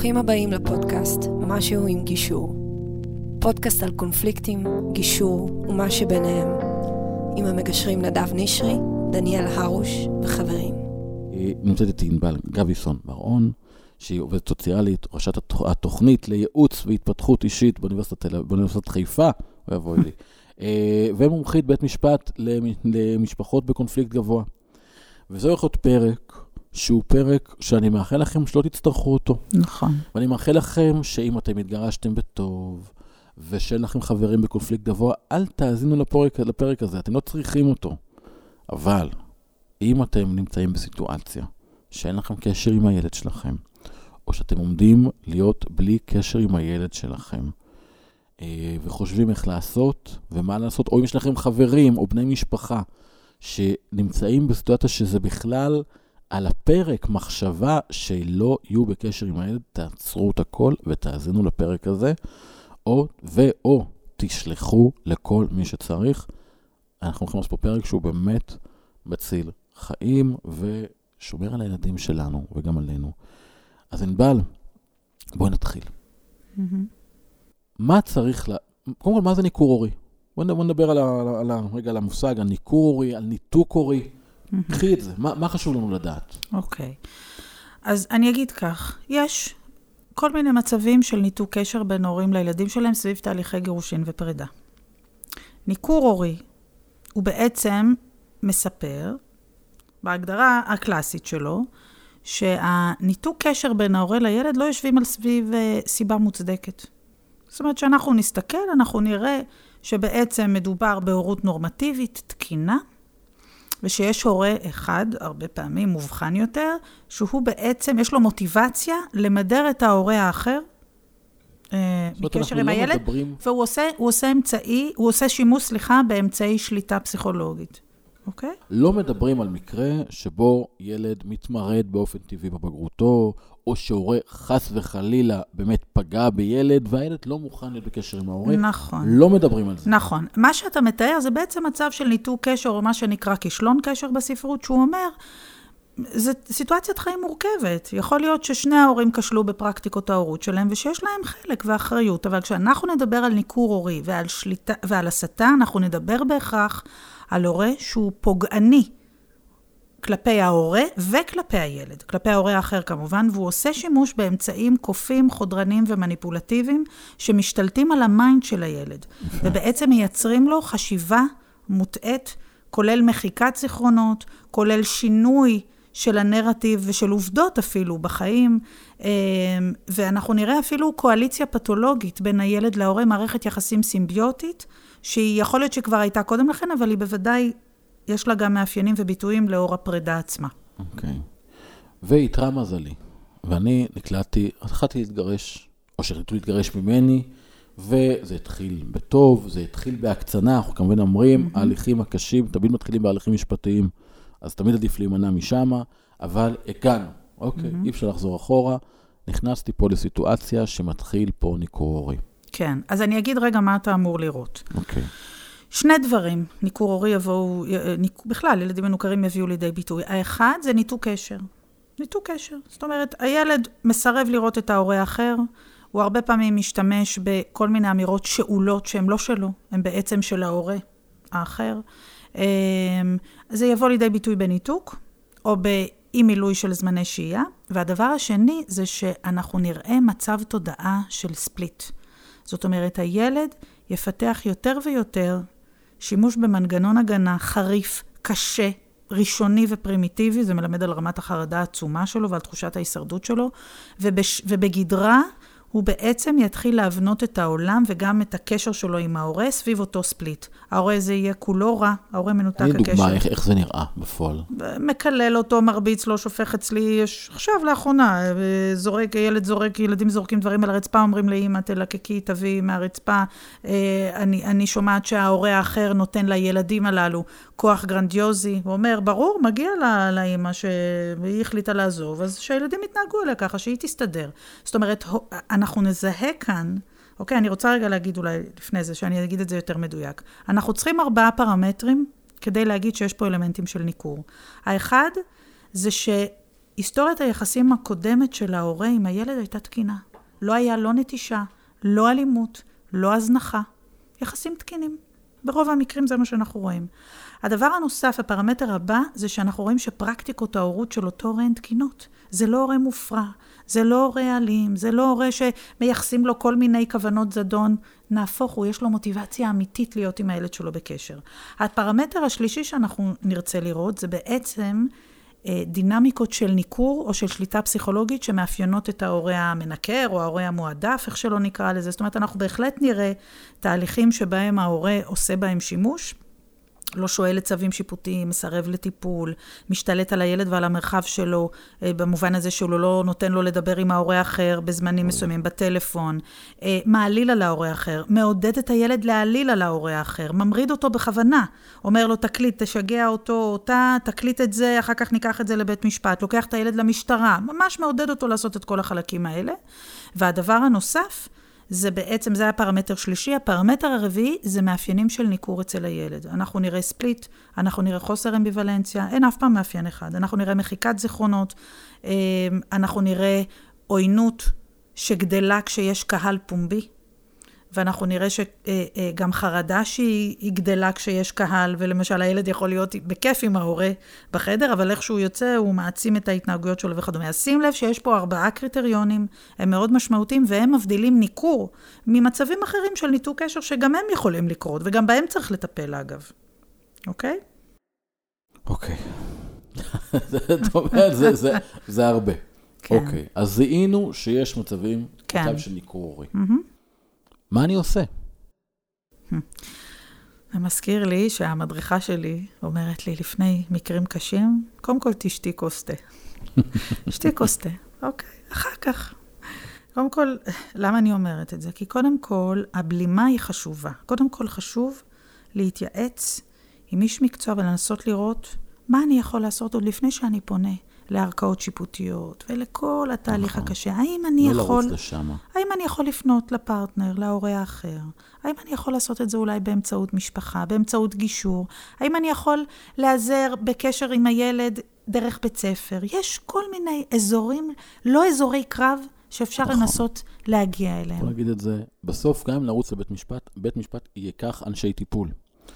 ברוכים הבאים לפודקאסט משהו עם גישור. פודקאסט על קונפליקטים, גישור ומה שביניהם. עם המגשרים נדב נשרי, דניאל הרוש וחברים. נמצאת איתי ענבל גביסון בר-און, שהיא עובדת סוציאלית, ראשת התוכנית לייעוץ והתפתחות אישית באוניברסיטת, באוניברסיטת חיפה, אוי אבוי לי, אה, ומומחית בית משפט למשפחות בקונפליקט גבוה. וזה הולך להיות פרק שהוא פרק שאני מאחל לכם שלא תצטרכו אותו. נכון. ואני מאחל לכם שאם אתם התגרשתם בטוב, ושאין לכם חברים בקונפליקט גבוה, אל תאזינו לפרק, לפרק הזה, אתם לא צריכים אותו. אבל, אם אתם נמצאים בסיטואציה שאין לכם קשר עם הילד שלכם, או שאתם עומדים להיות בלי קשר עם הילד שלכם, אה, וחושבים איך לעשות ומה לעשות, או אם יש לכם חברים או בני משפחה שנמצאים בסיטואציה שזה בכלל על הפרק מחשבה שלא יהיו בקשר עם הילד, תעצרו את הכל ותאזינו לפרק הזה, או ו/או תשלחו לכל מי שצריך. אנחנו הולכים לעשות פה פרק שהוא באמת מציל חיים ושומר על הילדים שלנו וגם עלינו. אז ענבל, בואי נתחיל. Mm-hmm. מה צריך ל... קודם כל, מה זה ניכור הורי? בואו נדבר על, ה, על, ה, רגע על המושג, על ניכור הורי, על ניתוק הורי. קחי את זה, מה, מה חשוב לנו לדעת? אוקיי. Okay. אז אני אגיד כך, יש כל מיני מצבים של ניתוק קשר בין הורים לילדים שלהם סביב תהליכי גירושין ופרידה. ניכור הורי הוא בעצם מספר, בהגדרה הקלאסית שלו, שהניתוק קשר בין ההורה לילד לא יושבים על סביב uh, סיבה מוצדקת. זאת אומרת שאנחנו נסתכל, אנחנו נראה שבעצם מדובר בהורות נורמטיבית, תקינה, ושיש הורה אחד, הרבה פעמים מובחן יותר, שהוא בעצם, יש לו מוטיבציה למדר את ההורה האחר אה, בקשר עם לא הילד, מדברים... והוא עושה, עושה אמצעי, הוא עושה שימוש, סליחה, באמצעי שליטה פסיכולוגית. אוקיי? לא מדברים על מקרה שבו ילד מתמרד באופן טבעי בבגרותו, או שהורה חס וחלילה באמת פגע בילד, והילד לא מוכן להיות בקשר עם ההורה. נכון. לא מדברים על זה. נכון. מה שאתה מתאר זה בעצם מצב של ניתוק קשר, או מה שנקרא כישלון קשר בספרות, שהוא אומר, זו סיטואציית חיים מורכבת. יכול להיות ששני ההורים כשלו בפרקטיקות ההורות שלהם, ושיש להם חלק ואחריות, אבל כשאנחנו נדבר על ניכור הורי ועל, שליטה, ועל הסתה, אנחנו נדבר בהכרח על הורה שהוא פוגעני כלפי ההורה וכלפי הילד, כלפי ההורה האחר כמובן, והוא עושה שימוש באמצעים כופים, חודרניים ומניפולטיביים שמשתלטים על ה mind של הילד, ובעצם מייצרים לו חשיבה מוטעית, כולל מחיקת זיכרונות, כולל שינוי של הנרטיב ושל עובדות אפילו בחיים, אמ, ואנחנו נראה אפילו קואליציה פתולוגית בין הילד להורה, מערכת יחסים סימביוטית, שהיא יכול להיות שכבר הייתה קודם לכן, אבל היא בוודאי, יש לה גם מאפיינים וביטויים לאור הפרידה עצמה. אוקיי. Okay. ואיתרע מזלי, ואני נקלטתי, התחלתי להתגרש, או שהחליטו להתגרש ממני, וזה התחיל בטוב, זה התחיל בהקצנה, אנחנו כמובן אומרים, mm-hmm. ההליכים הקשים תמיד מתחילים בהליכים משפטיים, אז תמיד עדיף להימנע משם, אבל הגענו, אוקיי, mm-hmm. אי אפשר לחזור אחורה. נכנסתי פה לסיטואציה שמתחיל פה ניכור הורי. כן, אז אני אגיד רגע מה אתה אמור לראות. אוקיי. שני דברים, ניכור הורי יבואו, ניק, בכלל, ילדים מנוכרים יביאו לידי ביטוי. האחד זה ניתוק קשר. ניתוק קשר. זאת אומרת, הילד מסרב לראות את ההורה האחר, הוא הרבה פעמים משתמש בכל מיני אמירות שאולות שהן לא שלו, הן בעצם של ההורה האחר. אמ, זה יבוא לידי ביטוי בניתוק, או באי מילוי של זמני שהייה. והדבר השני זה שאנחנו נראה מצב תודעה של ספליט. זאת אומרת, הילד יפתח יותר ויותר שימוש במנגנון הגנה חריף, קשה, ראשוני ופרימיטיבי, זה מלמד על רמת החרדה העצומה שלו ועל תחושת ההישרדות שלו, ובש, ובגדרה הוא בעצם יתחיל להבנות את העולם וגם את הקשר שלו עם ההורה סביב אותו ספליט. ההורה הזה יהיה כולו רע, ההורה מנותק הקשר. תני דוגמה איך, איך זה נראה בפועל. מקלל אותו, מרביץ לו, שופך אצלי, יש עכשיו לאחרונה, זורק, ילד זורק, ילדים זורקים דברים על הרצפה, אומרים לאמא, תלקקי, תביאי מהרצפה. אה, אני, אני שומעת שההורה האחר נותן לילדים הללו כוח גרנדיוזי, הוא אומר, ברור, מגיע לה, לאמא שהיא החליטה לעזוב, אז שהילדים יתנהגו אליה ככה, שהיא תסתדר. זאת אומרת, אנחנו נזהה כאן, אוקיי, אני רוצה רגע להגיד אולי לפני זה, שאני אגיד את זה יותר מדויק. אנחנו צריכים ארבעה פרמטרים כדי להגיד שיש פה אלמנטים של ניכור. האחד, זה היסטוריית היחסים הקודמת של ההורה עם הילד הייתה תקינה. לא היה לא נטישה, לא אלימות, לא הזנחה. יחסים תקינים. ברוב המקרים זה מה שאנחנו רואים. הדבר הנוסף, הפרמטר הבא, זה שאנחנו רואים שפרקטיקות ההורות של אותו הורה הן תקינות. זה לא הורה מופרע, זה לא הורה אלים, זה לא הורה שמייחסים לו כל מיני כוונות זדון. נהפוך הוא, יש לו מוטיבציה אמיתית להיות עם הילד שלו בקשר. הפרמטר השלישי שאנחנו נרצה לראות זה בעצם אה, דינמיקות של ניכור או של שליטה פסיכולוגית שמאפיינות את ההורה המנקר או ההורה המועדף, איך שלא נקרא לזה. זאת אומרת, אנחנו בהחלט נראה תהליכים שבהם ההורה עושה בהם שימוש. לא שואל לצווים שיפוטיים, מסרב לטיפול, משתלט על הילד ועל המרחב שלו, אה, במובן הזה שהוא לא נותן לו לדבר עם ההורה האחר בזמנים מסוימים, בטלפון, אה, מעליל על ההורה האחר, מעודד את הילד להעליל על ההורה האחר, ממריד אותו בכוונה, אומר לו, תקליט, תשגע אותו, אותה, תקליט את זה, אחר כך ניקח את זה לבית משפט, לוקח את הילד למשטרה, ממש מעודד אותו לעשות את כל החלקים האלה. והדבר הנוסף, זה בעצם, זה היה פרמטר שלישי. הפרמטר הרביעי זה מאפיינים של ניכור אצל הילד. אנחנו נראה ספליט, אנחנו נראה חוסר אמביוולנציה, אין אף פעם מאפיין אחד. אנחנו נראה מחיקת זיכרונות, אמ, אנחנו נראה עוינות שגדלה כשיש קהל פומבי. ואנחנו נראה שגם אה, אה, חרדה שהיא גדלה כשיש קהל, ולמשל הילד יכול להיות בכיף עם ההורה בחדר, אבל איך שהוא יוצא הוא מעצים את ההתנהגויות שלו וכדומה. אז שים לב שיש פה ארבעה קריטריונים, הם מאוד משמעותיים, והם מבדילים ניכור ממצבים אחרים של ניתוק קשר, שגם הם יכולים לקרות, וגם בהם צריך לטפל אגב. אוקיי? אוקיי. אומרת, זה, זה הרבה. כן. אוקיי, אז זיהינו שיש מצבים, כן. מצב של ניכור הורי. Mm-hmm. מה אני עושה? זה מזכיר לי שהמדריכה שלי אומרת לי, לפני מקרים קשים, קודם כל תשתי כוס תה. שתי כוס תה, אוקיי, אחר כך. קודם כל, למה אני אומרת את זה? כי קודם כל, הבלימה היא חשובה. קודם כל חשוב להתייעץ עם איש מקצוע ולנסות לראות מה אני יכול לעשות עוד לפני שאני פונה. לערכאות שיפוטיות ולכל התהליך נכון. הקשה. האם אני לא יכול... לא לשם. האם אני יכול לפנות לפרטנר, להורה האחר? האם אני יכול לעשות את זה אולי באמצעות משפחה, באמצעות גישור? האם אני יכול להיעזר בקשר עם הילד דרך בית ספר? יש כל מיני אזורים, לא אזורי קרב, שאפשר נכון. לנסות להגיע אליהם. בוא נגיד את זה, בסוף גם אם נרוץ לבית משפט, בית משפט ייקח אנשי טיפול.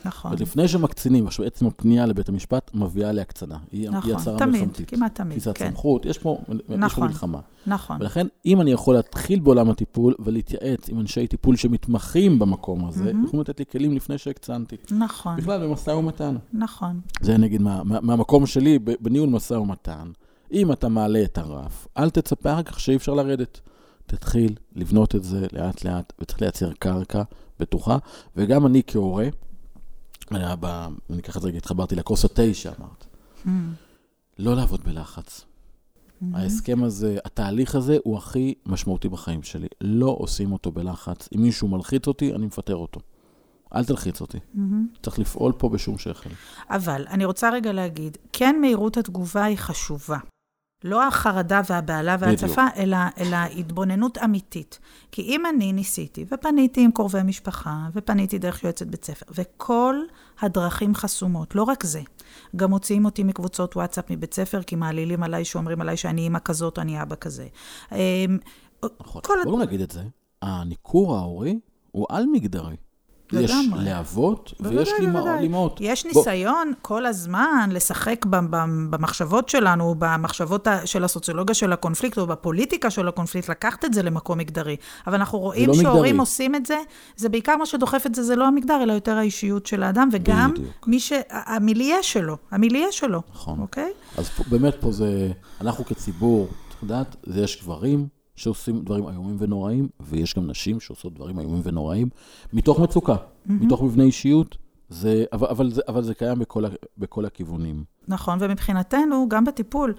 נכון. ולפני שמקצינים, עכשיו עצם הפנייה לבית המשפט מביאה להקצנה. נכון, היא הצהרה תמיד, מלחמתית. כמעט תמיד, תפיסת כן. סמכות, יש פה, נכון, יש פה מלחמה. נכון. ולכן, אם אני יכול להתחיל בעולם הטיפול ולהתייעץ עם אנשי טיפול שמתמחים במקום הזה, mm-hmm. יכולים לתת לי כלים לפני שהקצנתי. נכון. בכלל, במשא ומתן. נכון. זה נגיד מה, מה, מהמקום שלי, בניהול משא ומתן. אם אתה מעלה את הרף, אל תצפה אחר כך שאי אפשר לרדת. תתחיל לבנות את זה לאט-לאט, וצריך לייצר קרקע בטוחה. וגם אני כהורה. אני אקח את זה רגע, התחברתי לכוס התה שאמרת. Mm. לא לעבוד בלחץ. Mm-hmm. ההסכם הזה, התהליך הזה הוא הכי משמעותי בחיים שלי. לא עושים אותו בלחץ. אם מישהו מלחיץ אותי, אני מפטר אותו. אל תלחיץ אותי. Mm-hmm. צריך לפעול פה בשום שכל. אבל אני רוצה רגע להגיד, כן מהירות התגובה היא חשובה. לא החרדה והבהלה וההצפה, אלא, אלא התבוננות אמיתית. כי אם אני ניסיתי, ופניתי עם קרובי משפחה, ופניתי דרך יועצת בית ספר, וכל הדרכים חסומות, לא רק זה, גם מוציאים אותי מקבוצות וואטסאפ מבית ספר, כי מעלילים עליי, שאומרים עליי שאני אימא כזאת, אני אבא כזה. אמ, נכון, בואו נגיד את זה. הניכור ההורי הוא על-מגדרי. יש לאבות ויש לאמהות. יש ניסיון כל הזמן לשחק במחשבות שלנו, במחשבות של הסוציולוגיה של הקונפליקט, או בפוליטיקה של הקונפליקט, לקחת את זה למקום מגדרי. אבל אנחנו רואים לא שהורים עושים את זה, זה בעיקר מה שדוחף את זה, זה לא המגדר, אלא יותר האישיות של האדם, וגם מי ש... המיליה שלו, המיליה שלו. נכון. אוקיי? אז באמת פה זה, אנחנו כציבור, צריך לדעת, יש גברים, שעושים דברים איומים ונוראים, ויש גם נשים שעושות דברים איומים ונוראים, מתוך מצוקה, mm-hmm. מתוך מבנה אישיות, זה, אבל, אבל, זה, אבל זה קיים בכל, בכל הכיוונים. נכון, ומבחינתנו, גם בטיפול,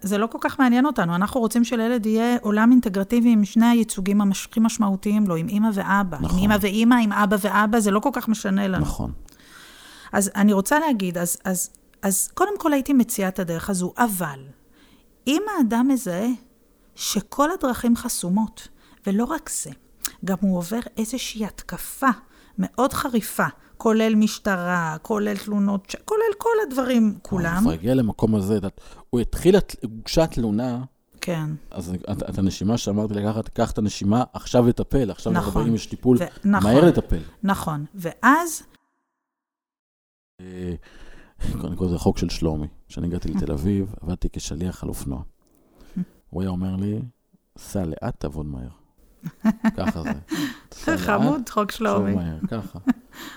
זה לא כל כך מעניין אותנו. אנחנו רוצים שלילד יהיה עולם אינטגרטיבי עם שני הייצוגים הכי משמעותיים לו, עם אימא ואבא. נכון. עם אימא ואימא, עם אבא ואבא, זה לא כל כך משנה לנו. נכון. אז אני רוצה להגיד, אז, אז, אז קודם כל הייתי מציעה את הדרך הזו, אבל אם האדם מזהה שכל הדרכים חסומות, ולא רק זה, גם הוא עובר איזושהי התקפה מאוד חריפה כולל משטרה, כולל תלונות, ש- כולל כל הדברים כולם. הוא הגיע למקום הזה, הוא התחיל, הוגשה תלונה, כן, אז את, את הנשימה שאמרתי לקחת, קח את הנשימה, עכשיו לטפל, עכשיו נכון. אם יש טיפול, ו- נכון. מהר לטפל. נכון. ואז, אה, קודם כל זה חוק של שלומי. כשאני הגעתי לתל אביב, עבדתי כשליח על אופנוע. הוא היה אומר לי, סע לאט, תעבוד מהר. ככה זה. חמוד, חוק שלומי. מהר, ככה.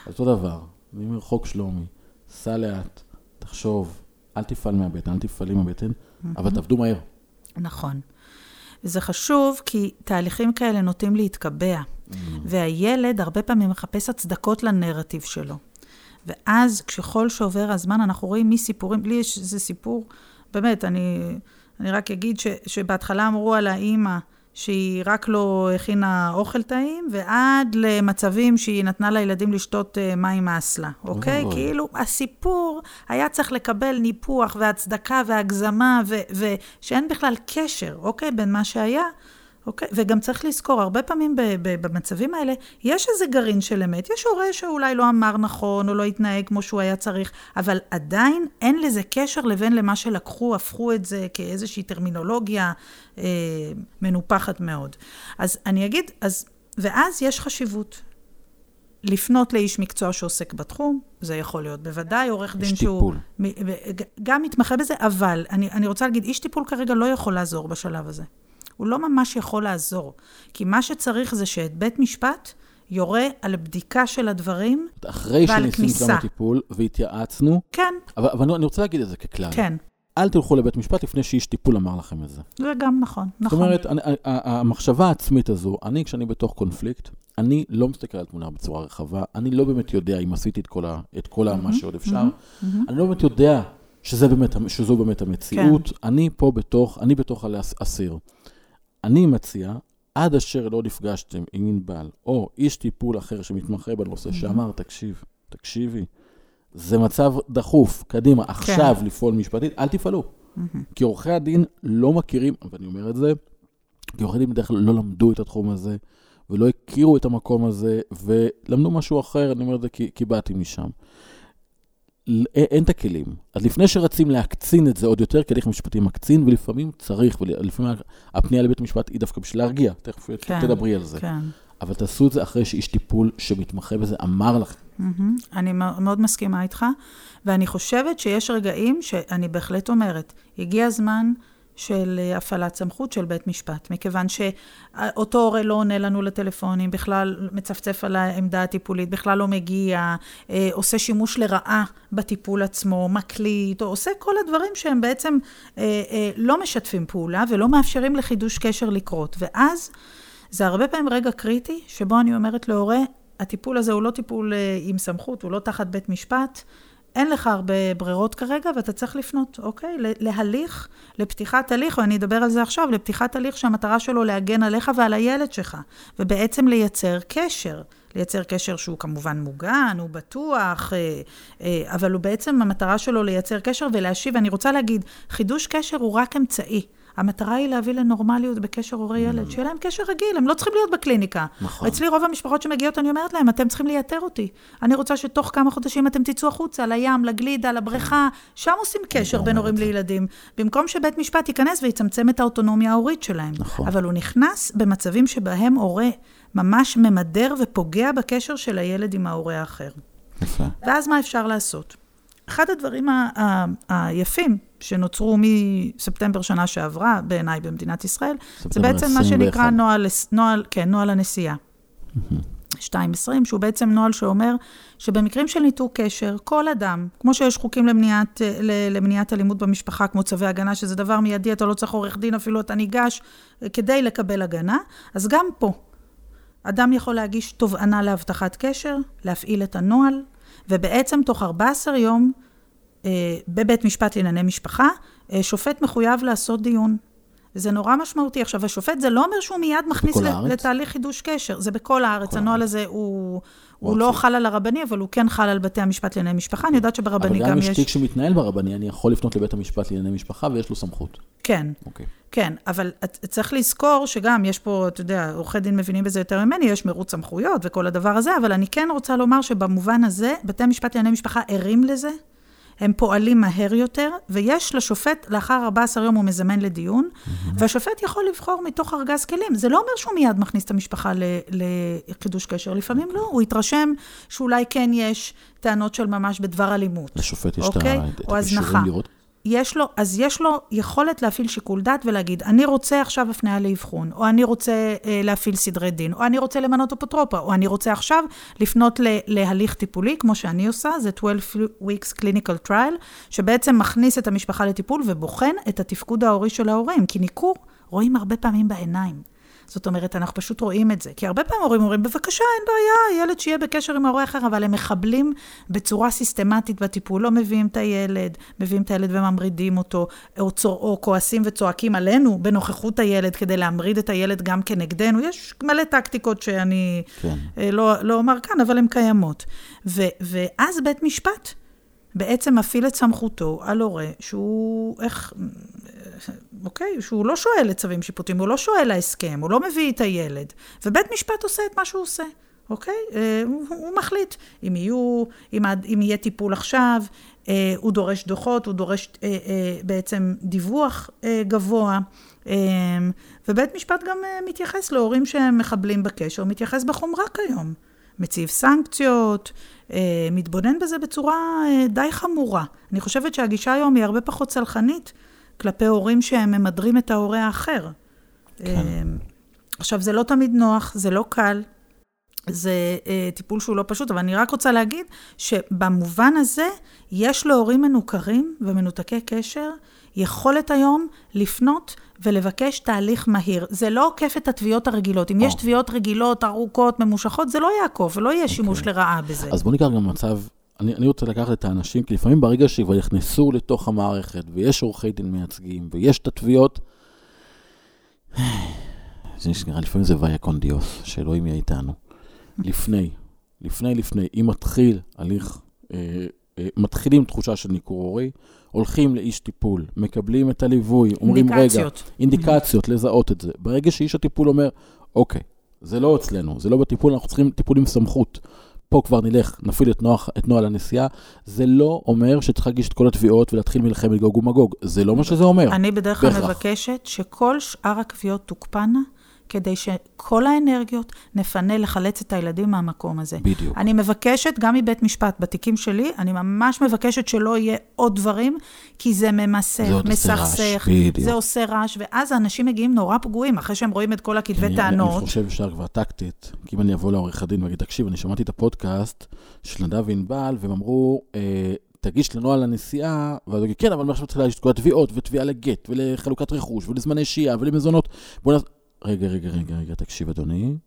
אותו דבר, אני אומר, חוק שלומי, סע לאט, תחשוב, אל תפעל מהבטן, אל תפעלי מהבטן, אבל תעבדו מהר. נכון. וזה חשוב, כי תהליכים כאלה נוטים להתקבע, והילד הרבה פעמים מחפש הצדקות לנרטיב שלו. ואז, ככל שעובר הזמן, אנחנו רואים מסיפורים, לי יש איזה סיפור, באמת, אני, אני רק אגיד ש, שבהתחלה אמרו על האימא שהיא רק לא הכינה אוכל טעים, ועד למצבים שהיא נתנה לילדים לשתות אה, מים מאסלה, אוקיי? אוי. כאילו, הסיפור היה צריך לקבל ניפוח והצדקה והגזמה, ו- ושאין בכלל קשר, אוקיי? בין מה שהיה. אוקיי? וגם צריך לזכור, הרבה פעמים ב- ב- במצבים האלה, יש איזה גרעין של אמת. יש הורה שאולי לא אמר נכון, או לא התנהג כמו שהוא היה צריך, אבל עדיין אין לזה קשר לבין למה שלקחו, הפכו את זה כאיזושהי טרמינולוגיה אה, מנופחת מאוד. אז אני אגיד, אז, ואז יש חשיבות. לפנות לאיש מקצוע שעוסק בתחום, זה יכול להיות בוודאי עורך דין שהוא... טיפול. מ- ו- גם מתמחה בזה, אבל אני, אני רוצה להגיד, איש טיפול כרגע לא יכול לעזור בשלב הזה. הוא לא ממש יכול לעזור. כי מה שצריך זה שאת בית משפט יורה על בדיקה של הדברים, אחרי ועל שניסינו כניסה. גם טיפול והתייעצנו, כן, אבל, אבל אני רוצה להגיד את זה ככלל. כן, אל תלכו לבית משפט לפני שאיש טיפול אמר לכם את זה. זה גם נכון, נכון. זאת אומרת, אני, המחשבה העצמית הזו, אני, כשאני בתוך קונפליקט, אני לא מסתכל על תמונה בצורה רחבה, אני לא באמת יודע אם עשיתי את כל, ה, את כל מה שעוד אפשר, אני לא באמת יודע שזה באמת, שזו באמת המציאות, אני פה בתוך, אני בתוך האסיר. אני מציע, עד אשר לא נפגשתם עם ענבל, או איש טיפול אחר שמתמחה בנושא, שאמר, תקשיב, תקשיבי, זה מצב דחוף, קדימה, עכשיו לפעול משפטית, אל תפעלו. כי עורכי הדין לא מכירים, ואני אומר את זה, כי עורכי דין בדרך כלל לא למדו את התחום הזה, ולא הכירו את המקום הזה, ולמדו משהו אחר, אני אומר את זה כי, כי באתי משם. אין, את הכלים. אז לפני שרצים להקצין את זה עוד יותר, כי הליך משפטי מקצין, ולפעמים צריך, ולפעמים הפנייה לבית המשפט היא דווקא בשביל להרגיע, תכף כן, תדברי על זה. כן. אבל תעשו את זה אחרי שאיש טיפול שמתמחה בזה אמר לכם. מהמם. אני מא- מאוד מסכימה איתך, ואני חושבת שיש רגעים שאני בהחלט אומרת, הגיע הזמן של אה, הפעלת סמכות של בית משפט, מכיוון שאותו הורה לא עונה לנו לטלפונים, בכלל מצפצף על העמדה הטיפולית, בכלל לא מגיע, אה, עושה שימוש לרעה בטיפול עצמו, מקליט, או עושה כל הדברים שהם בעצם אה, לא משתפים פעולה ולא מאפשרים לחידוש קשר לקרות. ואז זה הרבה פעמים רגע קריטי, שבו אני אומרת להורה, הטיפול הזה הוא לא טיפול עם סמכות, הוא לא תחת בית משפט, אין לך הרבה ברירות כרגע, ואתה צריך לפנות, אוקיי? להליך, לפתיחת הליך, ואני אדבר על זה עכשיו, לפתיחת הליך שהמטרה שלו להגן עליך ועל הילד שלך, ובעצם לייצר קשר. לייצר קשר שהוא כמובן מוגן, הוא בטוח, אה, אה, אבל הוא בעצם, המטרה שלו לייצר קשר ולהשיב. אני רוצה להגיד, חידוש קשר הוא רק אמצעי. המטרה היא להביא לנורמליות בקשר הורה-ילד, שיהיה להם קשר רגיל, הם לא צריכים להיות בקליניקה. נכון. אצלי רוב המשפחות שמגיעות, אני אומרת להם, אתם צריכים לייתר אותי. אני רוצה שתוך כמה חודשים אתם תצאו החוצה, לים, לגלידה, לבריכה, שם עושים קשר בין אומרת הורים. לילדים. במקום שבית משפט ייכנס ויצמצם את האוטונומיה ההורית שלהם. נכון. אבל הוא נכנס במצבים שבהם הורה ממש ממדר ופוגע בקשר של הילד עם ההורה האחר. יפה. ואז מה אפשר לעשות? אחד הדברים היפים שנוצרו מספטמבר שנה שעברה, בעיניי במדינת ישראל, זה בעצם מה 21. שנקרא נוהל, נוהל, כן, נוהל הנסיעה. 220, שהוא בעצם נוהל שאומר שבמקרים של ניתוק קשר, כל אדם, כמו שיש חוקים למניעת, ל- למניעת אלימות במשפחה, כמו צווי הגנה, שזה דבר מיידי, אתה לא צריך עורך דין, אפילו אתה ניגש אה, כדי לקבל הגנה, אז גם פה, אדם יכול להגיש תובענה להבטחת קשר, להפעיל את הנוהל, ובעצם תוך 14 יום, אה, בבית משפט לענייני משפחה, אה, שופט מחויב לעשות דיון. וזה נורא משמעותי. עכשיו, השופט, זה לא אומר שהוא מיד מכניס? לתהליך חידוש קשר. זה בכל הארץ. בכל הנוהל הזה הוא, הוא הוא לא. חל על הרבני, אבל הוא כן חל על בתי המשפט לענייני משפחה. אני יודעת אבל שברבני גם גם יש יש... תיק שמתנהל ברבני, אני יכול לפנות לבית המשפט לענייני משפחה ויש לו סמכות. כן. אוקיי. כן, אבל את- צריך לזכור שגם יש פה, אתה יודע, עורכי דין מבינים בזה יותר ממני, יש מרוץ סמכויות וכל הדבר הזה, אבל אני כן רוצה לומר שבמובן הזה, בתי המשפט לענייני משפחה ערים לזה, הם פועלים מהר יותר, ויש לשופט, לאחר 14 יום הוא מזמן לדיון, והשופט יכול לבחור מתוך ארגז כלים. זה לא אומר שהוא מיד מכניס את המשפחה לחידוש קשר, לפעמים לא, הוא יתרשם שאולי כן יש טענות של ממש בדבר אלימות. לשופט יש אוקיי? את הכישורים. לראות. יש לו, אז יש לו יכולת להפעיל שיקול דעת ולהגיד, אני רוצה עכשיו הפניה לאבחון, או אני רוצה אה, להפעיל סדרי דין, או אני רוצה למנות אפוטרופה, או אני רוצה עכשיו לפנות ל, להליך טיפולי, כמו שאני עושה, זה 12 weeks clinical trial, שבעצם מכניס את המשפחה לטיפול ובוחן את התפקוד ההורי של ההורים, כי ניכור רואים הרבה פעמים בעיניים. זאת אומרת, אנחנו פשוט רואים את זה. כי הרבה פעמים הורים אומרים, בבקשה, אין בעיה, ילד שיהיה בקשר עם ההורה אחר, אבל הם מחבלים בצורה סיסטמטית בטיפול, לא מביאים את הילד, מביאים את הילד וממרידים אותו, או, צור, או כועסים וצועקים עלינו בנוכחות הילד כדי להמריד את הילד גם כנגדנו. יש מלא טקטיקות שאני כן. אה, לא, לא אומר כאן, אבל הן קיימות. ו, ואז בית משפט בעצם מפעיל את סמכותו על הורה שהוא, איך, אוקיי? שהוא לא שואל לצווים שיפוטיים, הוא לא שואל להסכם, הוא לא מביא את הילד. ובית משפט עושה את מה שהוא עושה, אוקיי? אה, הוא, הוא מחליט אם יהיו, אם, אם יהיה טיפול עכשיו, אה, הוא דורש דוחות, הוא דורש אה, בעצם דיווח גבוה. ובית משפט גם מתייחס להורים שהם מחבלים בקשר, מתייחס בחומרה כיום. מציב סנקציות, מתבונן בזה בצורה די חמורה. אני חושבת שהגישה היום היא הרבה פחות סלחנית כלפי הורים שהם ממדרים את ההורה האחר. אה, עכשיו, זה לא תמיד נוח, זה לא קל, זה אה, טיפול שהוא לא פשוט, אבל אני רק רוצה להגיד שבמובן הזה, יש להורים מנוכרים ומנותקי קשר יכולת היום לפנות ולבקש תהליך מהיר. זה לא עוקף את התביעות הרגילות. אם או. יש תביעות רגילות, ארוכות, ממושכות, זה לא יעקוף, ולא יהיה שימוש לרעה בזה. אז בוא ניקח גם מצב, אני, אני רוצה לקחת את האנשים, כי לפעמים ברגע שכבר נכנסו לתוך המערכת, ויש עורכי דין מייצגים, ויש את התביעות, זה נראה, לפעמים זה ויה קונדיוס, שאלוהים יהיה איתנו. לפני, לפני, לפני, אם מתחיל הליך, אה, אה, מתחילים תחושה של ניכור הורי, הולכים לאיש טיפול, מקבלים את הליווי, אומרים, רגע, אינדיקציות. אינדיקציות, לזהות את זה. ברגע שאיש הטיפול אומר, אוקיי, זה לא אצלנו, זה לא בטיפול, אנחנו צריכים טיפול עם סמכות. פה כבר נלך, נפעיל את, נוח, את נוהל הנסיעה. זה לא אומר שצריך להגיש את כל התביעות ולהתחיל מלחמת גוג ומגוג. זה לא מה שזה אומר. אני בדרך כלל. מבקשת שכל שאר הקביעות תוקפנה, כדי שכל האנרגיות נפנה לחלץ את הילדים מהמקום הזה. בדיוק. אני מבקשת, גם מבית משפט, בתיקים שלי, אני ממש מבקשת שלא יהיה עוד דברים, כי זה ממסך, מסכסך. זה עושה רעש, ואז האנשים מגיעים נורא פגועים, אחרי שהם רואים את כל הכתבי אני- טענות. אני חושב אפשר כבר טקטית, כי אם אני אבוא לעורך הדין ואגיד, תקשיב, אני שמעתי את הפודקאסט של נדב וענבל, והם אמרו, אה, תגיש לנוהל הנסיעה, ואז הוא יגיד, כן, אבל מה עכשיו צריך להגיש את כל התביעות, ותביעה לגט, ולחלוקת רכוש, ולזמני שהייה, ולמזונות. בוא נ... רגע, רגע, רגע, רגע, תקשיב, אדוני.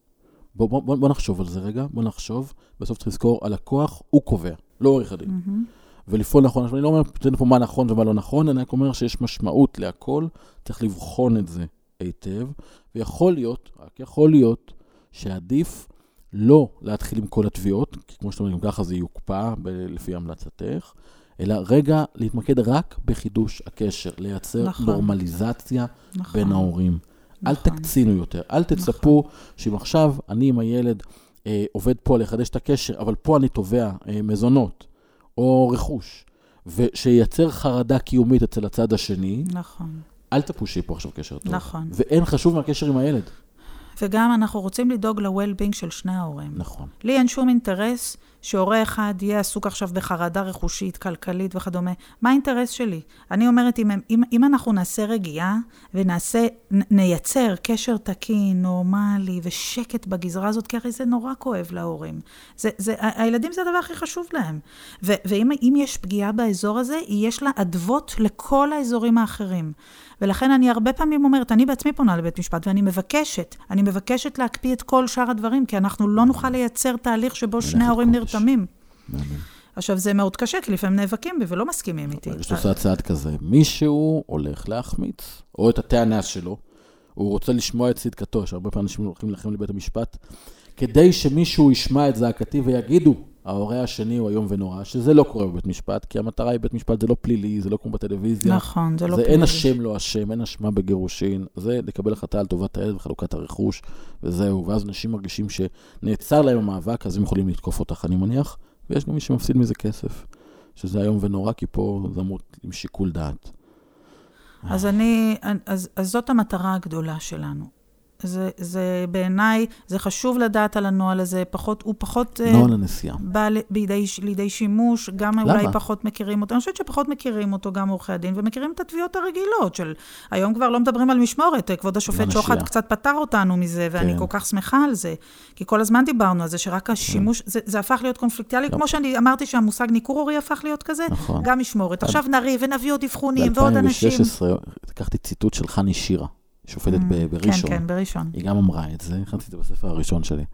בוא, בוא, בוא, בוא נחשוב על זה רגע, בוא נחשוב. בסוף צריך לזכור, הלקוח הוא קובע, לא עורך הדין. מהמם. ולפעול נכון. אני לא אומר פה מה נכון ומה לא נכון, אני רק אומר שיש משמעות להכל, צריך לבחון את זה היטב, ויכול להיות, רק יכול להיות, שעדיף לא להתחיל עם כל התביעות, כי כמו שאתה אומר, גם ככה זה יוקפא ב- לפי המלצתך, אלא רגע להתמקד רק בחידוש הקשר, לייצר נכון. נורמליזציה נכון. בין ההורים. אל נכון. תקצינו יותר, אל תצפו שאם עכשיו אני עם הילד אה, עובד פה לחדש את הקשר, אבל פה אני תובע אה, מזונות או רכוש, ושייצר חרדה קיומית אצל הצד השני, נכון. אל תפו שיהיה פה עכשיו קשר טוב. נכון. ואין חשוב מהקשר עם הילד. וגם אנחנו רוצים לדאוג ל-well-being של שני ההורים. נכון. לי אין שום אינטרס שהורה אחד יהיה עסוק עכשיו בחרדה רכושית, כלכלית וכדומה. מה האינטרס שלי? אני אומרת, אם, אם, אם אנחנו נעשה רגיעה ונעשה, נ- נייצר קשר תקין, נורמלי ושקט בגזרה הזאת, כי הרי זה נורא כואב להורים. זה, זה, הילדים זה הדבר הכי חשוב להם. ו, ואם אם יש פגיעה באזור הזה, יש לה אדוות לכל האזורים האחרים. ולכן אני הרבה פעמים אומרת, אני בעצמי פונה לבית משפט ואני מבקשת, אני מבקשת להקפיא את כל שאר הדברים, כי אנחנו לא נוכל לייצר תהליך שבו שני ההורים. נרתמים. עכשיו, זה מאוד קשה, כי לפעמים נאבקים בי ולא מסכימים איתי. שאתה עושה צעד כזה, מישהו הולך להחמיץ, או את הטענה שלו, הוא רוצה לשמוע את צדקתו, שהרבה פעמים אנשים הולכים לכם לבית המשפט, כדי שמישהו ישמע את זעקתי ויגידו, ההורה השני הוא איום ונורא, שזה לא קורה בבית משפט, כי המטרה היא בית משפט, זה לא פלילי, זה לא כמו בטלוויזיה. נכון, זה לא זה פלילי. אין אשם לא אשם, אין אשמה בגירושין, זה לקבל החלטה על טובת הילד וחלוקת הרכוש, וזהו. ואז אנשים מרגישים שנעצר להם המאבק, אז הם יכולים לתקוף אותך, אני מניח, ויש גם מי שמפסיד מזה כסף, שזה איום ונורא, כי פה זה אמור עם שיקול דעת. אז אני, אז, אז זאת המטרה הגדולה שלנו. זה, זה בעיניי, זה חשוב לדעת על הנוהל הזה, פחות, הוא פחות... אה, נוהל הנסיעה. בא בידי, לידי שימוש, גם למה? אולי פחות מכירים אותו. אני חושבת שפחות מכירים אותו גם עורכי הדין, ומכירים את התביעות הרגילות של... היום כבר לא מדברים על משמורת, כבוד השופט הנשייה. שוחט קצת פתר אותנו מזה, ואני כן. כל כך שמחה על זה. כי כל הזמן דיברנו על זה, שרק השימוש, זה, זה הפך להיות קונפליקטיאלי, לא. כמו שאני אמרתי שהמושג ניכור הורי הפך להיות כזה, נכון. גם משמורת. עכשיו נריב ונביא עוד אבחונים ועוד אנשים. ב-2016 לקחתי ציטוט של חני שירה, שופטת ב- בראשון. כן, כן, בראשון. היא גם אמרה את זה, הכנתי את זה בספר הראשון שלי.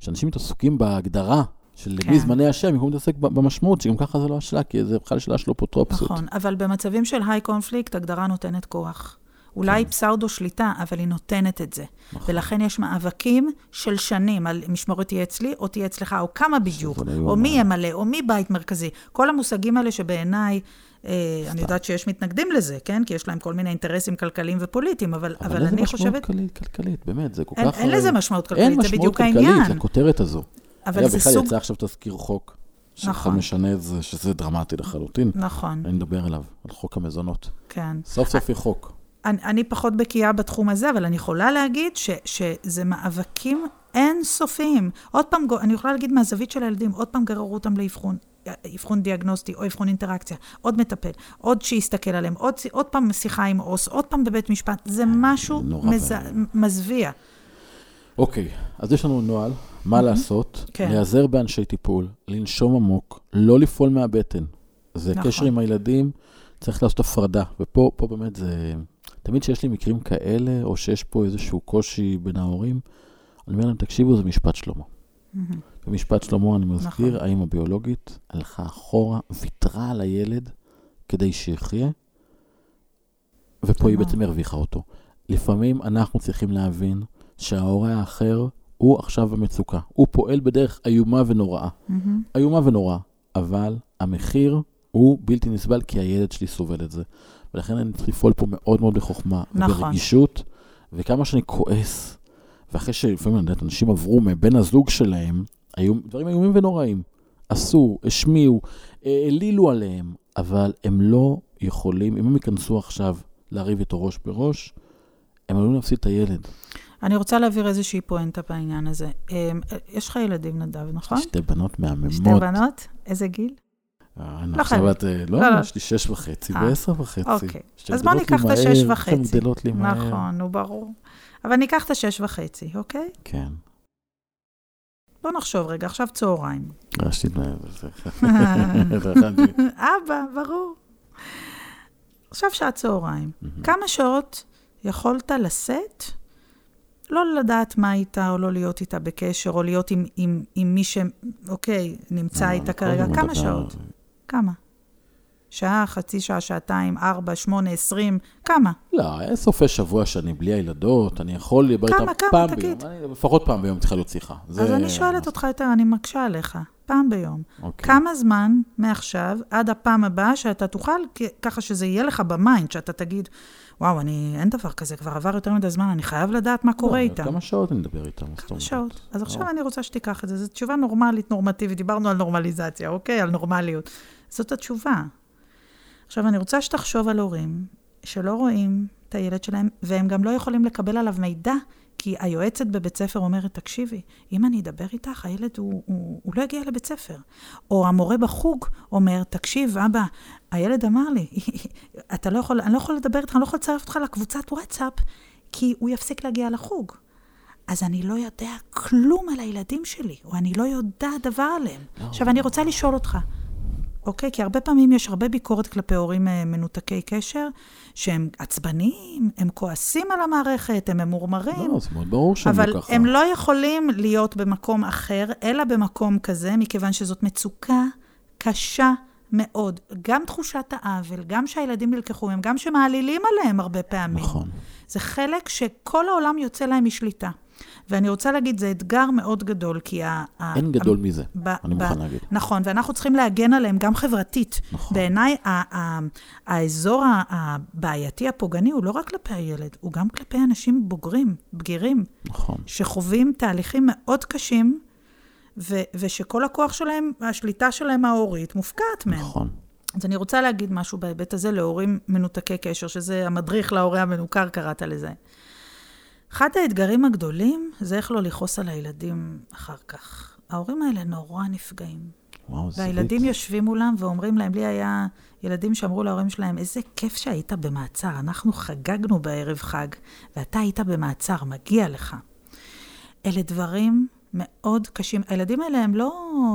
שאנשים מתעסקים בהגדרה של כן. זמני השם, במקום להתעסק במשמעות, שגם ככה זה לא השאלה, כי זה בכלל שאלה של אפוטרופסות. נכון, אבל במצבים של היי קונפליקט, הגדרה נותנת כוח. אולי פסאודו שליטה, אבל היא נותנת את זה. נכון. ולכן יש מאבקים של שנים על משמורת תהיה אצלי, או תהיה אצלך, או כמה בדיוק, שזה או לא מי. ימלא, או מי בית מרכזי. כל המושגים האלה שבעיניי, אני יודעת שיש מתנגדים לזה, כן? כי יש להם כל מיני אינטרסים כלכליים ופוליטיים, אבל, אבל, אבל אני חושבת... משמעות כלכלית, כלכלית, באמת, זה כל אין, כך... אין הרי- לזה משמעות אין כלכלית, זה משמעות בדיוק כלכלית העניין. לכותרת הזו. אבל זה בכלל סוג... יצא עכשיו תזכיר חוק, נכון. משנה את זה, שזה דרמטי לחלוטין. נכון, אני מדבר עליו, על חוק המזונות. כן. סוף סוף יהיה חוק. אני, אני פחות בקיאה בתחום הזה, אבל אני יכולה להגיד ש, שזה מאבקים אינסופיים. עוד פעם, אני יכולה להגיד מהזווית של הילדים, עוד פעם גררו אותם לאבחון. אבחון דיאגנוסטי או אבחון אינטראקציה, עוד מטפל, עוד שיסתכל עליהם, עוד, עוד פעם שיחה עם עו"ס, עוד פעם בבית משפט, זה משהו נורא מז... מזוויע. אוקיי, אז יש לנו נוהל, מה לעשות, כן. להיעזר באנשי טיפול, לנשום עמוק, לא לפעול מהבטן. זה נכון. קשר עם הילדים, צריך לעשות הפרדה. ופה פה באמת זה... תמיד שיש לי מקרים כאלה, או שיש פה איזשהו קושי בין ההורים, אני אומר להם, תקשיבו, זה משפט שלמה. במשפט שלמה, אני מזכיר, נכון. האמא ביולוגית הלכה אחורה, ויתרה על הילד כדי שיחיה, ופה היא. בעצם הרוויחה אותו. לפעמים אנחנו צריכים להבין שההורה האחר הוא עכשיו במצוקה. הוא פועל בדרך איומה ונוראה. איומה ונוראה, אבל המחיר הוא בלתי נסבל כי הילד שלי סובל את זה. ולכן אני צריך לפעול פה מאוד מאוד בחוכמה נכון. וברגישות, וכמה שאני כועס, ואחרי שלפעמים, אני יודעת, אנשים עברו מבן הזוג שלהם, היו דברים איומים ונוראים. עשו, השמיעו, אה, העלילו עליהם, אבל הם לא יכולים, אם הם ייכנסו עכשיו לריב איתו ראש בראש, הם עלולים להפסיד את הילד. אני רוצה להעביר איזושהי פואנטה בעניין הזה. אמ, יש לך ילדים, נדב, נכון? שתי בנות מהממות. שתי בנות? איזה גיל? אה, אני לא עכשיו. את, אה, לא, לא, לא. יש לי שש וחצי אה, ועשר וחצי. אוקיי. אז בוא ניקח את השש וחצי. גדלות לי מהר. נכון, נו, ברור. אבל ניקח את השש וחצי, אוקיי? כן. בוא נחשוב רגע, עכשיו צהריים. לי... זה הכנתי. אבא, ברור. עכשיו שעת צהריים. כמה שעות יכולת לשאת, לא לדעת מה איתה, או לא להיות איתה בקשר, או להיות עם, עם, עם מי ש... אוקיי, נמצא לא, איתה כרגע, הזמן כמה שעות? כמה? שעה, חצי שעה, שעתיים, ארבע, שמונה, עשרים, כמה? לא, אין סופי שבוע שאני בלי הילדות, אני יכול לדבר כמה, איתם כמה, פעם תגיד. ביום. אני- לפחות פעם ביום צריכה להיות שיחה. אז זה- אני שואלת אותך יותר, אני מקשה עליך, פעם ביום. אוקיי. כמה זמן מעכשיו עד הפעם הבאה שאתה תוכל, ככה שזה יהיה לך ב mind, שאתה תגיד, וואו, אני, אין דבר כזה, כבר עבר יותר מדי זמן, אני חייב לדעת מה קורה לא, איתם. כמה שעות אני מדבר איתם? כמה? שעות. אז עכשיו לא. אני רוצה שתיקח את זה. זו תשובה נורמלית, נורמטיבית. דיברנו על נורמליזציה, אוקיי? על נורמליות. זאת התשובה. עכשיו, אני רוצה שתחשוב על הורים שלא רואים את הילד שלהם, והם גם לא יכולים לקבל עליו מידע, כי היועצת בבית ספר אומרת, תקשיבי, אם אני אדבר איתך, הילד הוא, הוא, הוא לא יגיע לבית ספר. או המורה בחוג אומר, תקשיב, אבא, הילד אמר לי, אתה לא יכול, אני לא יכול לדבר איתך, אני לא יכול לצרף אותך לקבוצת וואטסאפ, כי הוא יפסיק להגיע לחוג. אז אני לא יודע כלום על הילדים שלי, או אני לא יודעת דבר עליהם. לא. עכשיו, אני רוצה לשאול אותך, אוקיי? כי הרבה פעמים יש הרבה ביקורת כלפי הורים אה, מנותקי קשר, שהם עצבניים, הם כועסים על המערכת, הם ממורמרים. לא, זה מאוד ברור שהם אבל לא ככה. הם לא יכולים להיות במקום אחר, אלא במקום כזה, מכיוון שזאת מצוקה קשה מאוד. גם תחושת העוול, גם שהילדים נלקחו מהם, גם שמעלילים עליהם הרבה פעמים. נכון. זה חלק שכל העולם יוצא להם משליטה. ואני רוצה להגיד, זה אתגר מאוד גדול, כי ה... ה- אין גדול מזה, ב- אני ב- מוכן להגיד. נכון, ואנחנו צריכים להגן עליהם גם חברתית. נכון. בעיניי, ה- ה- האזור ה- הבעייתי, הפוגעני, הוא לא רק כלפי הילד, הוא גם כלפי אנשים בוגרים, בגירים, נכון. שחווים תהליכים מאוד קשים, ו- ושכל הכוח שלהם, השליטה שלהם ההורית, מופקעת מהם. נכון. אז אני רוצה להגיד משהו בהיבט הזה להורים מנותקי קשר, שזה המדריך להורה המנוכר, קראת לזה. אחד האתגרים הגדולים זה איך לא לכעוס על הילדים אחר כך. ההורים האלה נורא נפגעים. וואו, זה והילדים יושבים מולם ואומרים להם, לי היה ילדים שאמרו להורים שלהם, איזה כיף שהיית במעצר, אנחנו חגגנו בערב חג, ואתה היית במעצר, מגיע לך. אלה דברים מאוד קשים. הילדים האלה הם לא,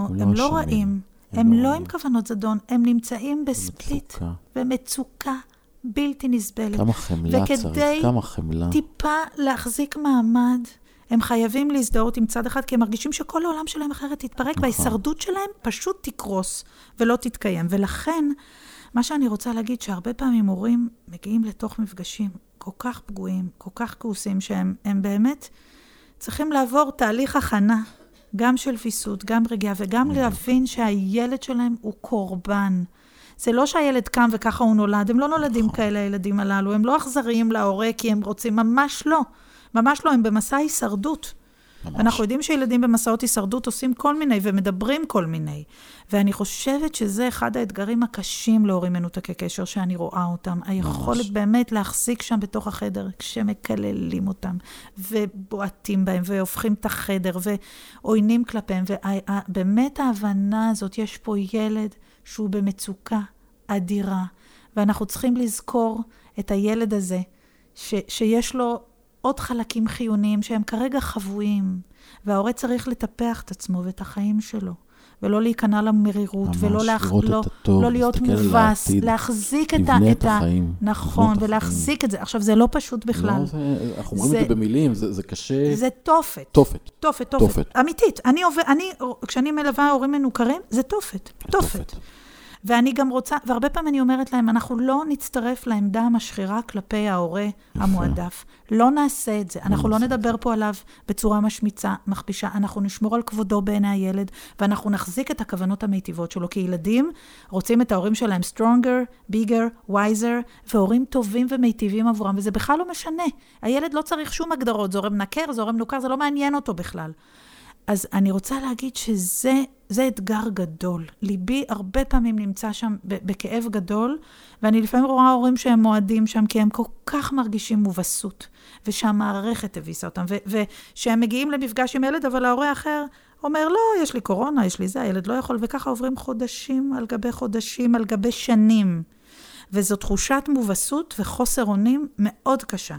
הם לא הם לא אשמים. רעים, הם הם לא לא. עם כוונות זדון, הם נמצאים בספליט, מצוקה. במצוקה בלתי נסבלת. כמה חמלה וכדי צריך, כמה חמלה. טיפה להחזיק מעמד, הם חייבים להזדהות עם צד אחד, כי הם מרגישים שכל העולם שלהם אחרת תתפרק, נכון. וההישרדות שלהם פשוט תקרוס ולא תתקיים. ולכן, מה שאני רוצה להגיד, שהרבה פעמים הורים מגיעים לתוך מפגשים כל כך פגועים, כל כך כעוסים, שהם הם באמת צריכים לעבור תהליך הכנה, גם של ויסות, גם רגיעה, וגם להבין שהילד שלהם הוא קורבן. זה לא שהילד קם וככה הוא נולד, הם לא נולדים נכון. כאלה, הילדים הללו, הם לא אכזריים להורה כי הם רוצים, ממש לא. ממש לא, הם במסע הישרדות. ממש. אנחנו יודעים שילדים במסעות הישרדות עושים כל מיני ומדברים כל מיני. ואני חושבת שזה אחד האתגרים הקשים להורים מנותקי קשר שאני רואה אותם. היכולת ממש. באמת להחזיק שם בתוך החדר כשמקללים אותם, ובועטים בהם, והופכים את החדר, ועוינים כלפיהם. ובאמת ההבנה הזאת, יש פה ילד שהוא במצוקה אדירה, ואנחנו צריכים לזכור את הילד הזה, ש, שיש לו עוד חלקים חיוניים שהם כרגע חבויים, וההורה צריך לטפח את עצמו ואת החיים שלו. ולא להיכנע למרירות, ממש, ולא את לא, הטוב, לא להיות מובס, העתיד, להחזיק את, ה... את ה... החיים, נכון, את ולהחזיק את זה. עכשיו, זה לא פשוט בכלל. לא, זה, אנחנו אומרים זה- את זה במילים, זה, זה קשה. זה תופת. תופת. תופת, תופת. תופת. אמיתית. אני עובד, אני, כשאני מלווה הורים מנוכרים, זה תופת. תופת. ואני גם רוצה, והרבה פעמים אני אומרת להם, אנחנו לא נצטרף לעמדה המשחירה כלפי ההורה המועדף. לא נעשה את זה. אנחנו לא את נדבר פה עליו בצורה משמיצה, מכפישה. אנחנו נשמור על כבודו בעיני הילד, ואנחנו נחזיק את הכוונות המיטיבות שלו. כי ילדים רוצים את ההורים שלהם stronger, bigger, wiser, והורים טובים ומיטיבים עבורם, וזה בכלל לא משנה. הילד לא צריך שום הגדרות, מנקר, זה הורה מנוכר, זה לא מעניין אותו בכלל. אז אני רוצה להגיד שזה זה אתגר גדול. ליבי הרבה פעמים נמצא שם בכאב גדול, ואני לפעמים רואה הורים שהם מועדים שם, כי הם כל כך מרגישים מובסות, ושהמערכת הביסה אותם, ושהם מגיעים למפגש עם ילד, אבל ההורה האחר אומר, לא, יש לי קורונה, יש לי זה, הילד לא יכול, וככה עוברים חודשים על גבי חודשים, על גבי שנים. וזו תחושת מובסות וחוסר אונים מאוד קשה.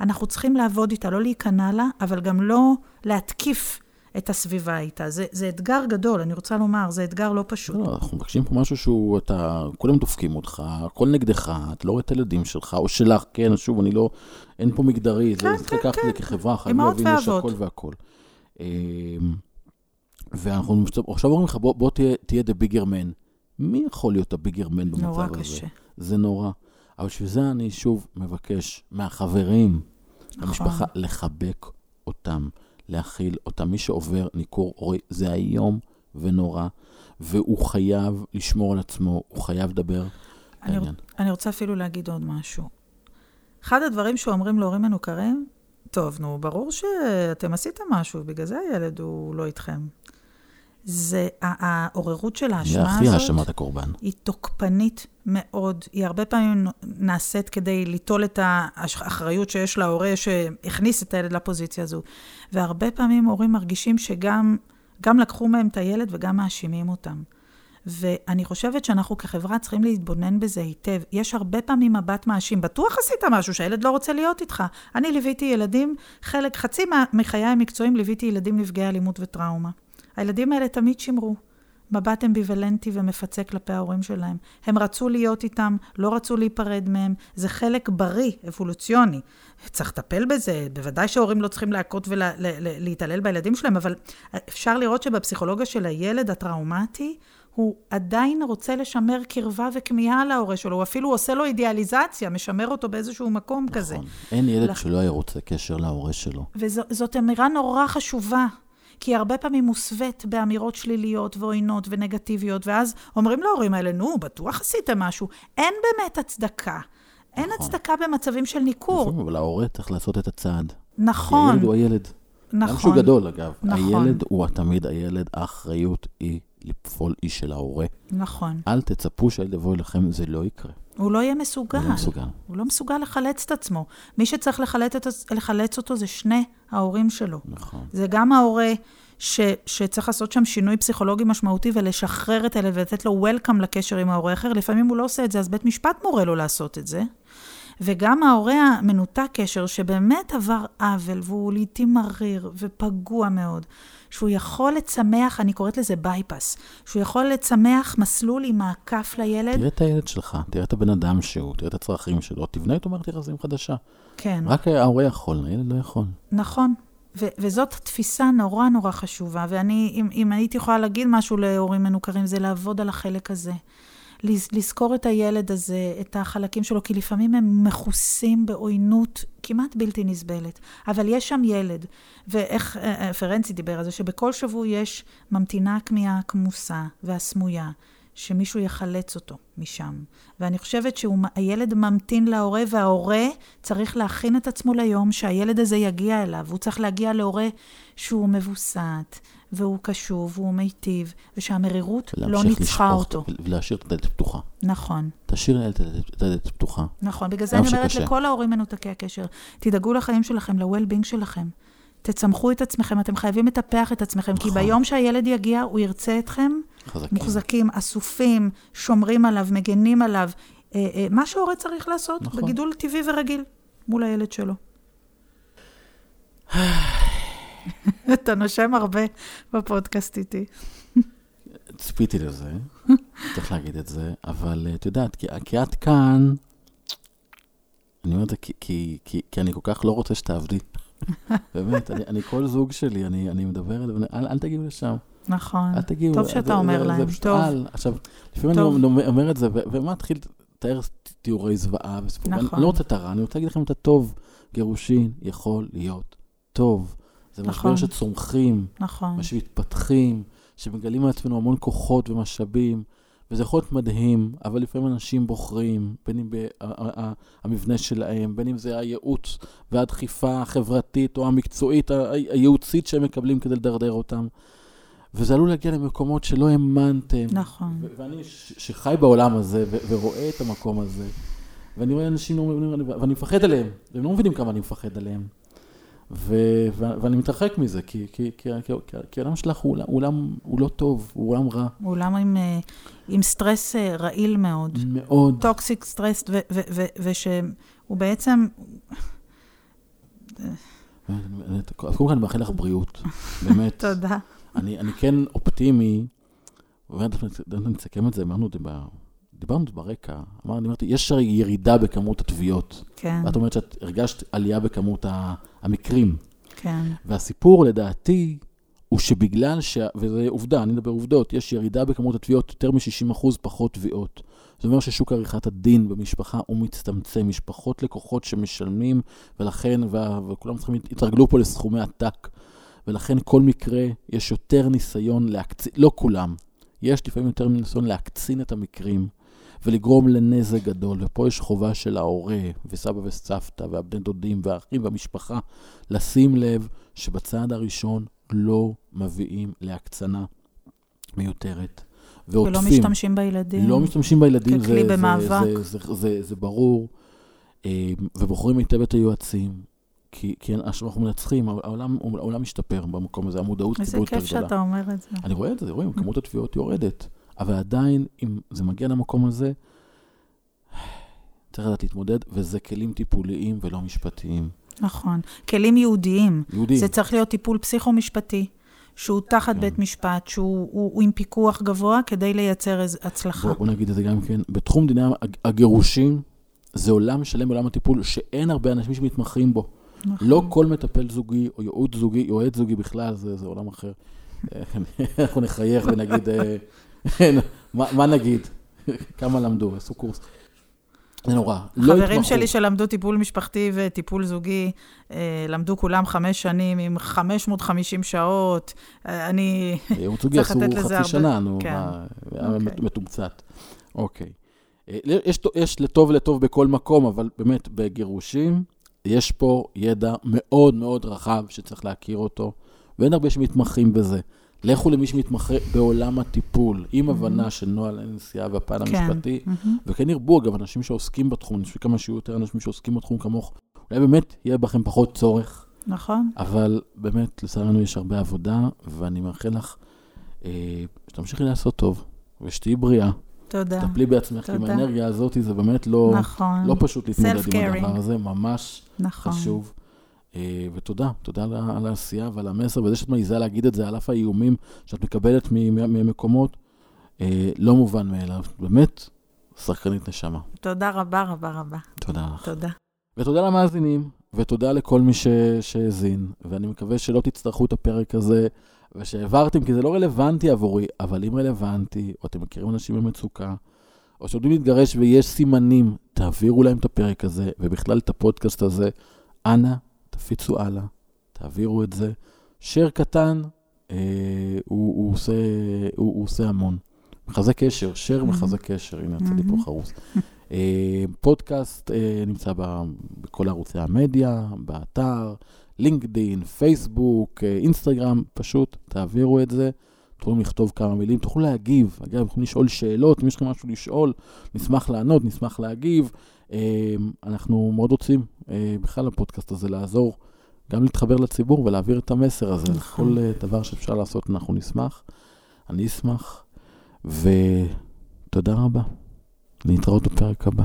אנחנו צריכים לעבוד איתה, לא להיכנע לה, אבל גם לא להתקיף את הסביבה איתה. זה, זה אתגר גדול, אני רוצה לומר, זה אתגר לא פשוט. לא, אנחנו מבקשים פה משהו שהוא, אתה, כולם דופקים אותך, הכל נגדך, אתה לא רואה את הילדים שלך, או שלך, כן, שוב, אני לא, אין פה מגדרי, כן, זה צריך כן, לקחת את זה כן. כחברה, חייבים להבין יש. הכל והכל. אמ, ואנחנו עכשיו אומרים לך, בוא, בוא תהיה, תהיה the bigger man. מי יכול להיות הביגר מן במצב נורא הזה? קשה. זה נורא. אבל בשביל זה אני שוב מבקש מהחברים, נכון. המשפחה, לחבק אותם, להכיל אותם. מי שעובר ניכור הורי, זה איום ונורא, והוא חייב לשמור על עצמו, הוא חייב לדבר אני, בעניין. אני רוצה אפילו להגיד עוד משהו. אחד הדברים שאומרים להורים מנוכרים, טוב, נו, ברור שאתם עשיתם משהו, בגלל זה הילד הוא לא איתכם. זה העוררות של זה האשמה הכי הזאת. האשמת הקורבן. היא תוקפנית מאוד. היא הרבה פעמים נעשית כדי ליטול את האחריות שיש להורה שהכניס את הילד לפוזיציה הזו. והרבה פעמים הורים מרגישים שגם גם לקחו מהם את הילד וגם מאשימים אותם. ואני חושבת שאנחנו כחברה צריכים להתבונן בזה היטב. יש הרבה פעמים מבט מאשים. בטוח עשית משהו שהילד לא רוצה להיות איתך. אני ליוויתי ילדים, חלק, חצי מחיי המקצועיים ליוויתי ילדים נפגעי אלימות וטראומה. הילדים האלה תמיד שימרו. מבט אמביוולנטי ומפצה כלפי ההורים שלהם. הם רצו להיות איתם, לא רצו להיפרד מהם. זה חלק בריא, אבולוציוני. צריך לטפל בזה. בוודאי שההורים לא צריכים להכות ולהתעלל בילדים שלהם, אבל אפשר לראות שבפסיכולוגיה של הילד הטראומטי, הוא עדיין רוצה לשמר קרבה וכמיהה להורה שלו, הוא אפילו עושה לו אידיאליזציה, משמר אותו באיזשהו מקום נכון. כזה. אין ילד לכ- שלא היה רוצה קשר להורה שלו. וזאת אמירה נורא חשובה, כי הרבה פעמים מוסווית באמירות שליליות ועוינות ונגטיביות, ואז אומרים להורים האלה, נו, בטוח עשיתם משהו. אין באמת הצדקה. אין נכון. הצדקה במצבים של ניכור. לפעמים, אבל ההורה צריך לעשות את הצעד. כי נכון, הילד הוא הילד. גם שהוא נכון, גדול, אגב. נכון. הילד הוא תמיד הילד, האחריות היא לפעול היא של ההורה. נכון. אל תצפו שהילד יבוא אליכם, זה לא יקרה. הוא לא יהיה מסוגל. הוא לא מסוגל. הוא לא מסוגל לחלץ את עצמו. מי שצריך לחלץ, את, לחלץ אותו זה שני ההורים שלו. נכון. זה גם ההורה ש, שצריך לעשות שם שינוי פסיכולוגי משמעותי ולשחרר את הילד ולתת לו וולקאם לקשר עם ההורה האחר. לפעמים הוא לא עושה את זה, אז בית משפט מורה לו לעשות את זה. וגם ההורה המנותק קשר, שבאמת עבר עוול, והוא לעתים מריר ופגוע מאוד, שהוא יכול לצמח, אני קוראת לזה בייפס, שהוא יכול לצמח מסלול עם מעקף לילד. תראה את הילד שלך, תראה את הבן אדם שהוא, תראה את הצרכים שלו, תבנה איתו מערכת יחסים חדשה. כן. רק ההורה יכול, הילד לא יכול. נכון. ו- וזאת תפיסה נורא נורא חשובה, ואני, אם, אם הייתי יכולה להגיד משהו להורים מנוכרים, זה לעבוד על החלק הזה. לז- לזכור את הילד הזה, את החלקים שלו, כי לפעמים הם מכוסים בעוינות כמעט בלתי נסבלת. אבל יש שם ילד, ואיך אה, אה, פרנצי דיבר על זה, שבכל שבוע יש ממתינה הכמיהה הכמוסה והסמויה, שמישהו יחלץ אותו משם. ואני חושבת שהילד ממתין להורה, וההורה צריך להכין את עצמו ליום שהילד הזה יגיע אליו. הוא צריך להגיע להורה שהוא מבוסת, והוא קשוב, והוא מיטיב, ושהמרירות לא ניצחה לשפוך אותו. ולהשאיר את הדלת פתוחה. נכון. תשאיר את הדלת- פתוחה. נכון, בגלל זה אני אומרת שקשה. לכל ההורים מנותקי הקשר, תדאגו לחיים שלכם, ל-well-being שלכם. תצמחו את עצמכם, אתם חייבים לטפח את עצמכם, כי נכון. ביום שהילד יגיע, הוא ירצה אתכם חזקים. מוחזקים, אסופים, שומרים עליו, מגנים עליו. אה, אה, מה שהורה צריך לעשות, נכון. בגידול טבעי ורגיל, מול הילד שלו. אתה נושם הרבה בפודקאסט איתי. ציפיתי לזה, צריך להגיד את זה, אבל אה, את יודעת, כי, כי את כאן, אני אומר את זה כי, כי, כי, כי אני כל כך לא רוצה שתעבדי. באמת, אני, אני כל זוג שלי, אני, אני מדבר עליו, אל, אל תגיעו לשם, נכון. אל תגיעו. טוב שאתה זה- אומר זה להם, טוב. עכשיו, לפעמים טוב. אני אומר- אומר את זה, ומה מתחיל לתאר תיאורי זוועה וסיפורים, נכון. אני לא רוצה את הרע, אני רוצה להגיד לכם את הטוב. גירושין יכול להיות טוב. זה נכון. משבר שצומחים, נכון. שמתפתחים, שמגלים מעצמנו המון כוחות ומשאבים, וזה יכול להיות מדהים, אבל לפעמים אנשים בוחרים, בין אם במבנה שלהם, בין אם זה הייעוץ והדחיפה החברתית או המקצועית, הייעוצית שהם מקבלים כדי לדרדר אותם. וזה עלול להגיע למקומות שלא האמנתם. נכון. ו- ואני ש- שחי בעולם הזה ו- ורואה את המקום הזה, ואני רואה אנשים, אומרים- ואני מפחד עליהם, והם לא מבינים כמה אני מפחד עליהם. ו- ו- ואני מתרחק מזה, כי, כי, כי, כי, כי, העולם שלך הוא עולם, הוא עולם, הוא לא טוב, הוא עולם רע הוא עולם עם, אה, עם סטרס אה, רעיל מאוד. מאוד. toxic stress, ושהוא בעצם, אני- קודם כל אני מאחל לך בריאות, באמת. תודה. אני, אני כן אופטימי, ובאמת נסכם את זה, אמרנו את זה, דיברנו זה ברקע, אמרנו, אמרתי, יש הרי ירידה בכמות התביעות. כן, ואת אומרת שאת הרגשת עלייה בכמות המקרים. כן, והסיפור, לדעתי, הוא שבגלל, ש... וזה עובדה, אני מדבר עובדות, יש ירידה בכמות התביעות, יותר מ-60% פחות תביעות. זאת אומרת ששוק עריכת הדין במשפחה הוא מצטמצם, משפחות לקוחות שמשלמים, ולכן, וה... וכולם צריכים, התרגלו פה לסכומי עתק, ולכן כל מקרה, יש יותר ניסיון להקצין, לא כולם, יש לפעמים יותר ניסיון להקצין את המקרים, ולגרום לנזק גדול, ופה יש חובה של ההורה, וסבא וסבתא, והבני דודים, והאחים והמשפחה, לשים לב שבצעד הראשון לא מביאים להקצנה מיותרת. ולא ועוטפים. משתמשים בילדים. לא משתמשים בילדים, ככלי זה, במאבק. זה, זה, זה, זה, זה ברור. אה, ובוחרים היטב את היועצים, כי, כי אנחנו מנצחים, העולם, העולם משתפר במקום הזה, המודעות איזה ציבורית כיף יותר גדולה. שאתה אומר את זה. אני רואה את זה, רואים, כמות התביעות יורדת. אבל עדיין, אם זה מגיע למקום הזה, צריך לדעת להתמודד, וזה כלים טיפוליים ולא משפטיים. נכון. כלים ייעודיים. יהודים. זה צריך להיות טיפול פסיכו-משפטי, שהוא תחת כן. בית משפט, שהוא הוא, הוא עם פיקוח גבוה כדי לייצר איזו הצלחה. בוא, בוא נגיד את זה גם כן. בתחום דיני הג- הגירושים, זה עולם שלם בעולם הטיפול, שאין הרבה אנשים שמתמחים בו. נכון. לא כל מטפל זוגי, או ייעוץ זוגי, יועץ זוגי בכלל, זה, זה עולם אחר. אנחנו נחייך ונגיד, אה, מה מה נגיד? כמה למדו? עשו קורס. זה נורא. לא חברים. שלי שלמדו טיפול משפחתי וטיפול זוגי, אה, למדו כולם חמש שנים עם 550 שעות. אה, אני... ייעוץ זוגי צריך עשו לתת לזה חצי הרבה- שנה, נו, כן. אוקיי. מתומצת. אוקיי. אה, יש, יש לטוב לטוב בכל מקום, אבל באמת, בגירושים, יש פה ידע מאוד מאוד רחב שצריך להכיר אותו, ואין הרבה שמתמחים בזה. לכו למי שמתמחה בעולם הטיפול, עם הבנה של נוהל הנסיעה והפן כן. המשפטי. וכן ירבו, אגב, אנשים שעוסקים בתחום, אני חושב כמה שיהיו יותר אנשים שעוסקים בתחום כמוך, אולי באמת יהיה בכם פחות צורך, נכון. אבל באמת, לצערנו יש הרבה עבודה, ואני מאחל לך אה, שתמשיכי לעשות טוב, ושתהיי בריאה. תודה. טפלי בעצמך, כי עם תודה. האנרגיה הזאת זה באמת לא, נכון. לא פשוט להתמודד עם. הדבר הזה, ממש נכון. חשוב. אה, ותודה, תודה על, על העשייה ועל המסר, וזה שאת מעיזה להגיד את זה, על אף האיומים שאת מקבלת ממקומות, אה, לא מובן מאליו. באמת, שחקנית נשמה. תודה רבה רבה רבה. תודה לך. תודה. ותודה למאזינים, ותודה לכל מי ש- שהאזין, ואני מקווה שלא תצטרכו את הפרק הזה, ושהעברתם, כי זה לא רלוונטי עבורי, אבל אם רלוונטי, או אתם מכירים אנשים במצוקה, או שעומדים להתגרש ויש סימנים, תעבירו להם את הפרק הזה, ובכלל את הפודקאסט הזה. אנא, תפיצו הלאה, תעבירו את זה. share קטן, אה, הוא, הוא, עושה, הוא, הוא עושה המון. מחזק קשר, share מחזק קשר, הנה יצא לי פה. חרוס. אה, פודקאסט אה, נמצא ב- בכל ערוצי המדיה, באתר, לינקדין, פייסבוק, אה, אינסטגרם, פשוט תעבירו את זה. תוכלו לכתוב כמה מילים, תוכלו להגיב. אגב, יכולים לשאול שאלות, אם יש לכם משהו לשאול, נשמח לענות, נשמח להגיב. אה, אנחנו מאוד רוצים, אה, בכלל הפודקאסט הזה, לעזור גם להתחבר לציבור ולהעביר את המסר הזה. נכון. כל אה, דבר שאפשר לעשות, אנחנו נשמח. אני אשמח, ותודה רבה. להתראות בפרק הבא.